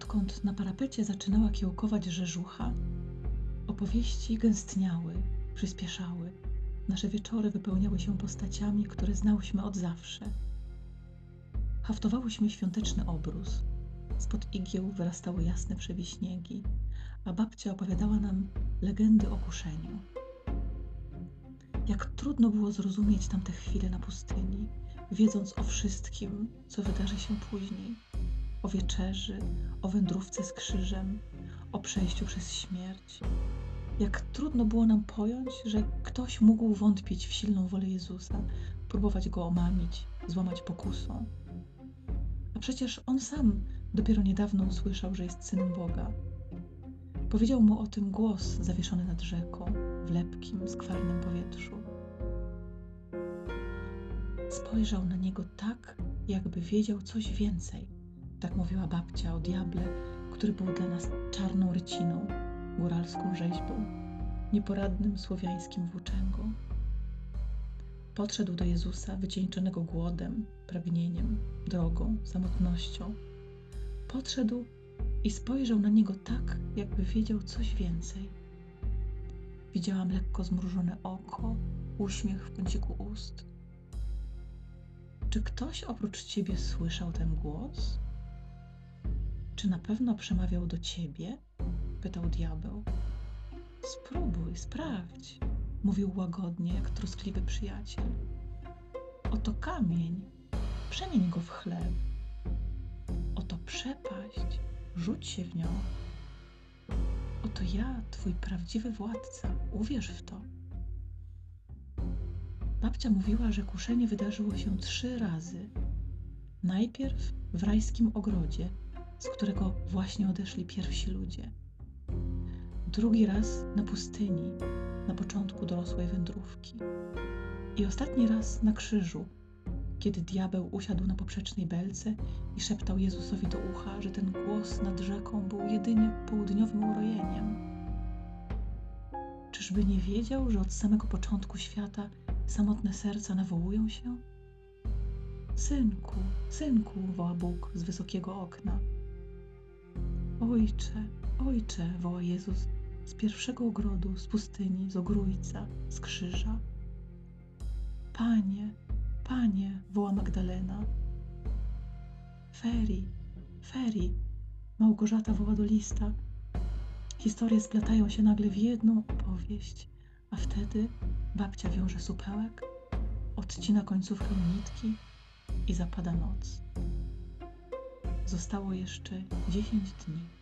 Odkąd na parapecie zaczynała kiełkować rzeżucha, opowieści gęstniały, przyspieszały. Nasze wieczory wypełniały się postaciami, które znałyśmy od zawsze. Haftowałyśmy świąteczny obrus. Spod igieł wyrastały jasne przewiśniegi, a babcia opowiadała nam legendy o kuszeniu. Jak trudno było zrozumieć tamte chwile na pustyni, wiedząc o wszystkim, co wydarzy się później o wieczerzy, o wędrówce z krzyżem, o przejściu przez śmierć. Jak trudno było nam pojąć, że ktoś mógł wątpić w silną wolę Jezusa, próbować go omamić, złamać pokusą. A przecież on sam dopiero niedawno usłyszał, że jest synem Boga. Powiedział mu o tym głos zawieszony nad rzeką, w lepkim, skwarnym powietrzu. Spojrzał na niego tak, jakby wiedział coś więcej tak mówiła babcia o diable, który był dla nas czarną ryciną, góralską rzeźbą, nieporadnym słowiańskim włóczęgą. Podszedł do Jezusa wycieńczonego głodem, pragnieniem, drogą, samotnością. Podszedł i spojrzał na niego tak, jakby wiedział coś więcej. Widziałam lekko zmrużone oko, uśmiech w kąciku ust. Czy ktoś oprócz ciebie słyszał ten głos? Czy na pewno przemawiał do ciebie? pytał diabeł. Spróbuj, sprawdź, mówił łagodnie, jak troskliwy przyjaciel. Oto kamień, przemień go w chleb. Oto przepaść, rzuć się w nią. Oto ja, twój prawdziwy władca, uwierz w to. Babcia mówiła, że kuszenie wydarzyło się trzy razy. Najpierw w rajskim ogrodzie, z którego właśnie odeszli pierwsi ludzie. Drugi raz na pustyni, na początku dorosłej wędrówki. I ostatni raz na krzyżu, kiedy diabeł usiadł na poprzecznej belce i szeptał Jezusowi do ucha, że ten głos nad rzeką był jedynie południowym urojeniem. Czyżby nie wiedział, że od samego początku świata samotne serca nawołują się? Synku, synku, woła Bóg z wysokiego okna. Ojcze, ojcze, woła Jezus z pierwszego ogrodu, z pustyni, z ogrójca, z krzyża. Panie, panie, woła Magdalena. Feri, Feri, Małgorzata woła do lista. Historie splatają się nagle w jedną opowieść, a wtedy babcia wiąże supełek, odcina końcówkę nitki i zapada noc. Zostało jeszcze dziesięć dni.